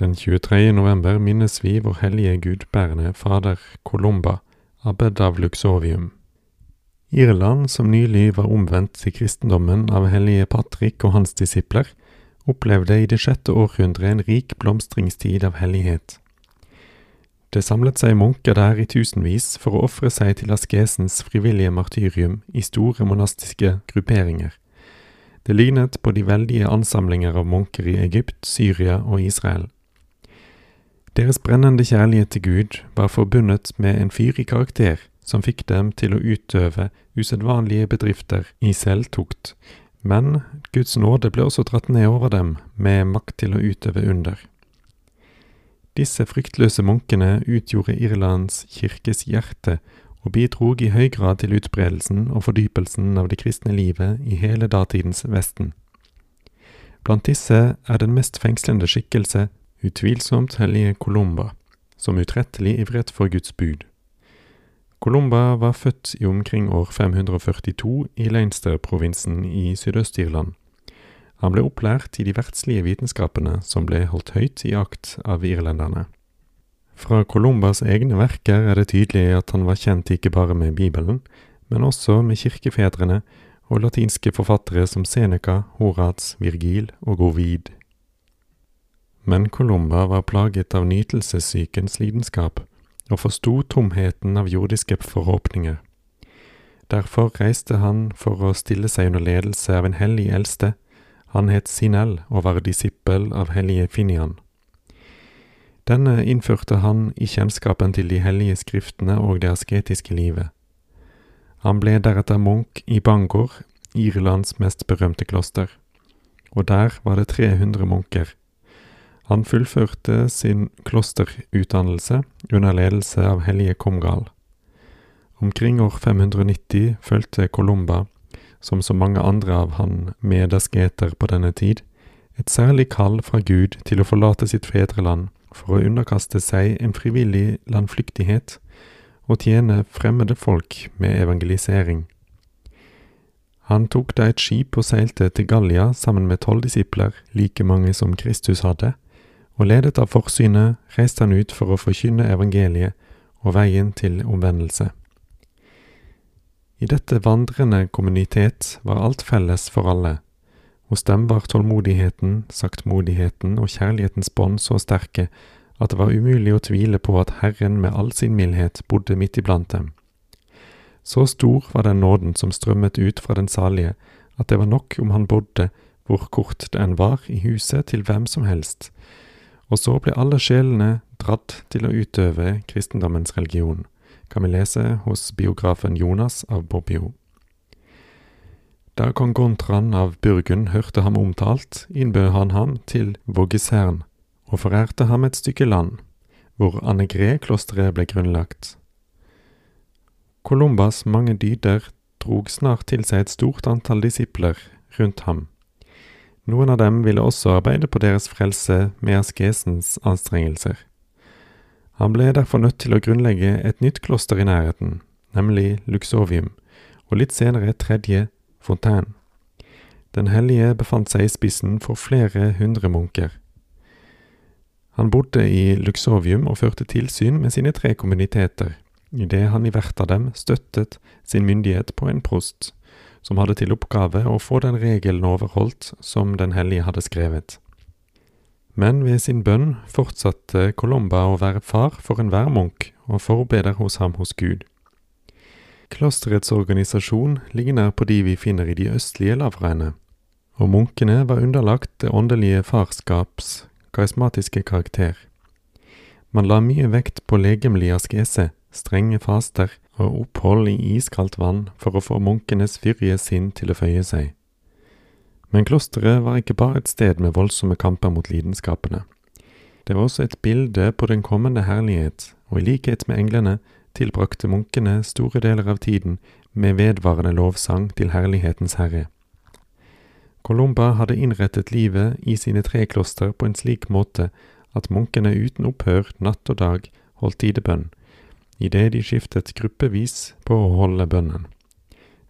Den 23. november minnes vi vår hellige gudbærende fader Columba, abbed av Luxovium. Irland, som nylig var omvendt til kristendommen av hellige Patrick og hans disipler, opplevde i det sjette århundret en rik blomstringstid av hellighet. Det samlet seg munker der i tusenvis for å ofre seg til askesens frivillige martyrium i store monastiske grupperinger. Det lignet på de veldige ansamlinger av munker i Egypt, Syria og Israel. Deres brennende kjærlighet til Gud var forbundet med en fyrig karakter som fikk dem til å utøve usedvanlige bedrifter i selvtukt, men Guds nåde ble også dratt ned over dem med makt til å utøve under. Disse fryktløse munkene utgjorde Irlands kirkes hjerte og bidrog i høy grad til utbredelsen og fordypelsen av det kristne livet i hele datidens Vesten. Blant disse er den mest fengslende skikkelse utvilsomt hellige Columba, som utrettelig ivret for Guds bud. Columba var født i omkring år 542 i Leinster-provinsen i Sydøst-Irland. Han ble opplært i de verdslige vitenskapene som ble holdt høyt i akt av irlenderne. Fra Columbas egne verker er det tydelig at han var kjent ikke bare med Bibelen, men også med kirkefedrene og latinske forfattere som Seneca, Horats, Virgil og Ovid. Men Columba var plaget av nytelsessykens lidenskap, og forsto tomheten av jordiske forhåpninger. Derfor reiste han for å stille seg under ledelse av en hellig eldste, han het Sinell og var disippel av hellige Finian. Denne innførte han i kjennskapen til de hellige skriftene og det asketiske livet. Han ble deretter munk i Bangor, Irlands mest berømte kloster, og der var det 300 munker. Han fullførte sin klosterutdannelse under ledelse av hellige Komgal. Omkring år 590 fulgte Columba, som så mange andre av han medasketer på denne tid, et særlig kall fra Gud til å forlate sitt fedreland for å underkaste seg en frivillig landflyktighet og tjene fremmede folk med evangelisering. Han tok da et skip og seilte til Gallia sammen med tolv disipler, like mange som Kristus hadde, og ledet av forsynet reiste han ut for å forkynne evangeliet og veien til omvendelse. I dette vandrende kommunitet var alt felles for alle. Hos dem var tålmodigheten, saktmodigheten og kjærlighetens bånd så sterke at det var umulig å tvile på at Herren med all sin mildhet bodde midt iblant dem. Så stor var den nåden som strømmet ut fra den salige, at det var nok om han bodde, hvor kort det enn var, i huset til hvem som helst, og så ble alle sjelene dratt til å utøve kristendommens religion, kan vi lese hos biografen Jonas av Bobbio. Da kong Gontran av Burgund hørte ham omtalt, innbød han ham til Voggesern og forærte ham et stykke land, hvor Annegré-klosteret ble grunnlagt. Columbas mange dyder drog snart til seg et stort antall disipler rundt ham. Noen av dem ville også arbeide på deres frelse med askesens anstrengelser. Han ble derfor nødt til å grunnlegge et nytt kloster i nærheten, nemlig Luxovium, og litt senere et tredje, Fontaine. Den hellige befant seg i spissen for flere hundre munker. Han bodde i Luxovium og førte tilsyn med sine tre kommuniteter, idet han i hvert av dem støttet sin myndighet på en prost, som hadde til oppgave å få den regelen overholdt som Den hellige hadde skrevet. Men ved sin bønn fortsatte Colomba å være far for enhver munk og forbeder hos ham hos Gud. Klosterets organisasjon ligner på de vi finner i de østlige lavraene, og munkene var underlagt det åndelige farskaps karismatiske karakter. Man la mye vekt på legemlig askese, strenge faster og opphold i iskaldt vann for å få munkenes fyrige sinn til å føye seg. Men klosteret var ikke bare et sted med voldsomme kamper mot lidenskapene. Det var også et bilde på den kommende herlighet, og i likhet med englene tilbrakte munkene store deler av tiden med vedvarende lovsang til herlighetens herre. Columba hadde innrettet livet i sine tre kloster på en slik måte at munkene uten opphør natt og dag holdt tidebønn, idet de skiftet gruppevis på å holde bønnen.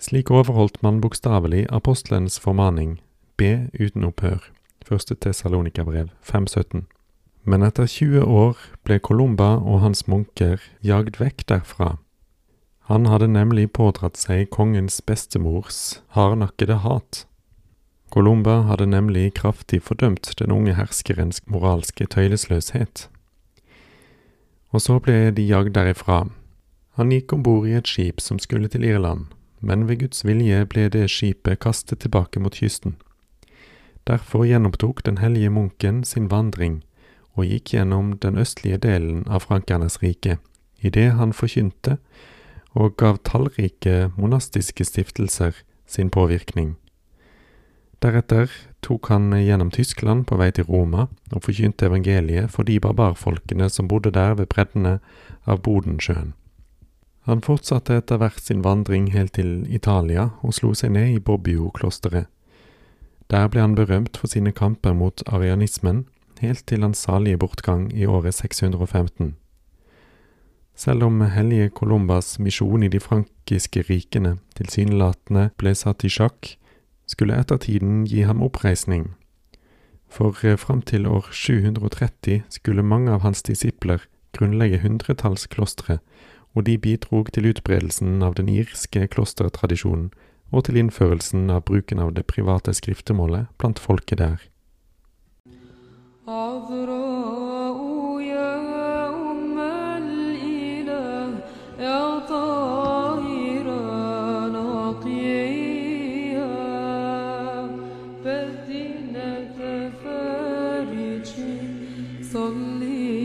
Slik overholdt man bokstavelig apostelens formaning, be uten opphør, første Tessalonika-brev 5.17. Men etter 20 år ble Kolumba og hans munker jagd vekk derfra. Han hadde nemlig pådratt seg kongens bestemors hardnakkede hat. Kolumba hadde nemlig kraftig fordømt den unge herskerens moralske tøylesløshet. Og så ble de jagd derifra. Han gikk om bord i et skip som skulle til Irland, men ved Guds vilje ble det skipet kastet tilbake mot kysten. Derfor gjenopptok den hellige munken sin vandring og gikk gjennom den østlige delen av frankernes rike, idet han forkynte og gav tallrike monastiske stiftelser sin påvirkning. Deretter tok han gjennom Tyskland på vei til Roma og forkynte evangeliet for de barbarfolkene som bodde der ved breddene av Bodensjøen. Han fortsatte etter hvert sin vandring helt til Italia og slo seg ned i Bobbio-klosteret. Der ble han berømt for sine kamper mot arianismen, helt til hans salige bortgang i året 615. Selv om hellige Colombas misjon i de frankiske rikene tilsynelatende ble satt i sjakk, skulle ettertiden gi ham oppreisning. For eh, fram til år 730 skulle mange av hans disipler grunnlegge hundretalls klostre, og de bidrog til utbredelsen av den irske klostertradisjonen og til innførelsen av bruken av det private skriftemålet blant folket der. Avro. Only.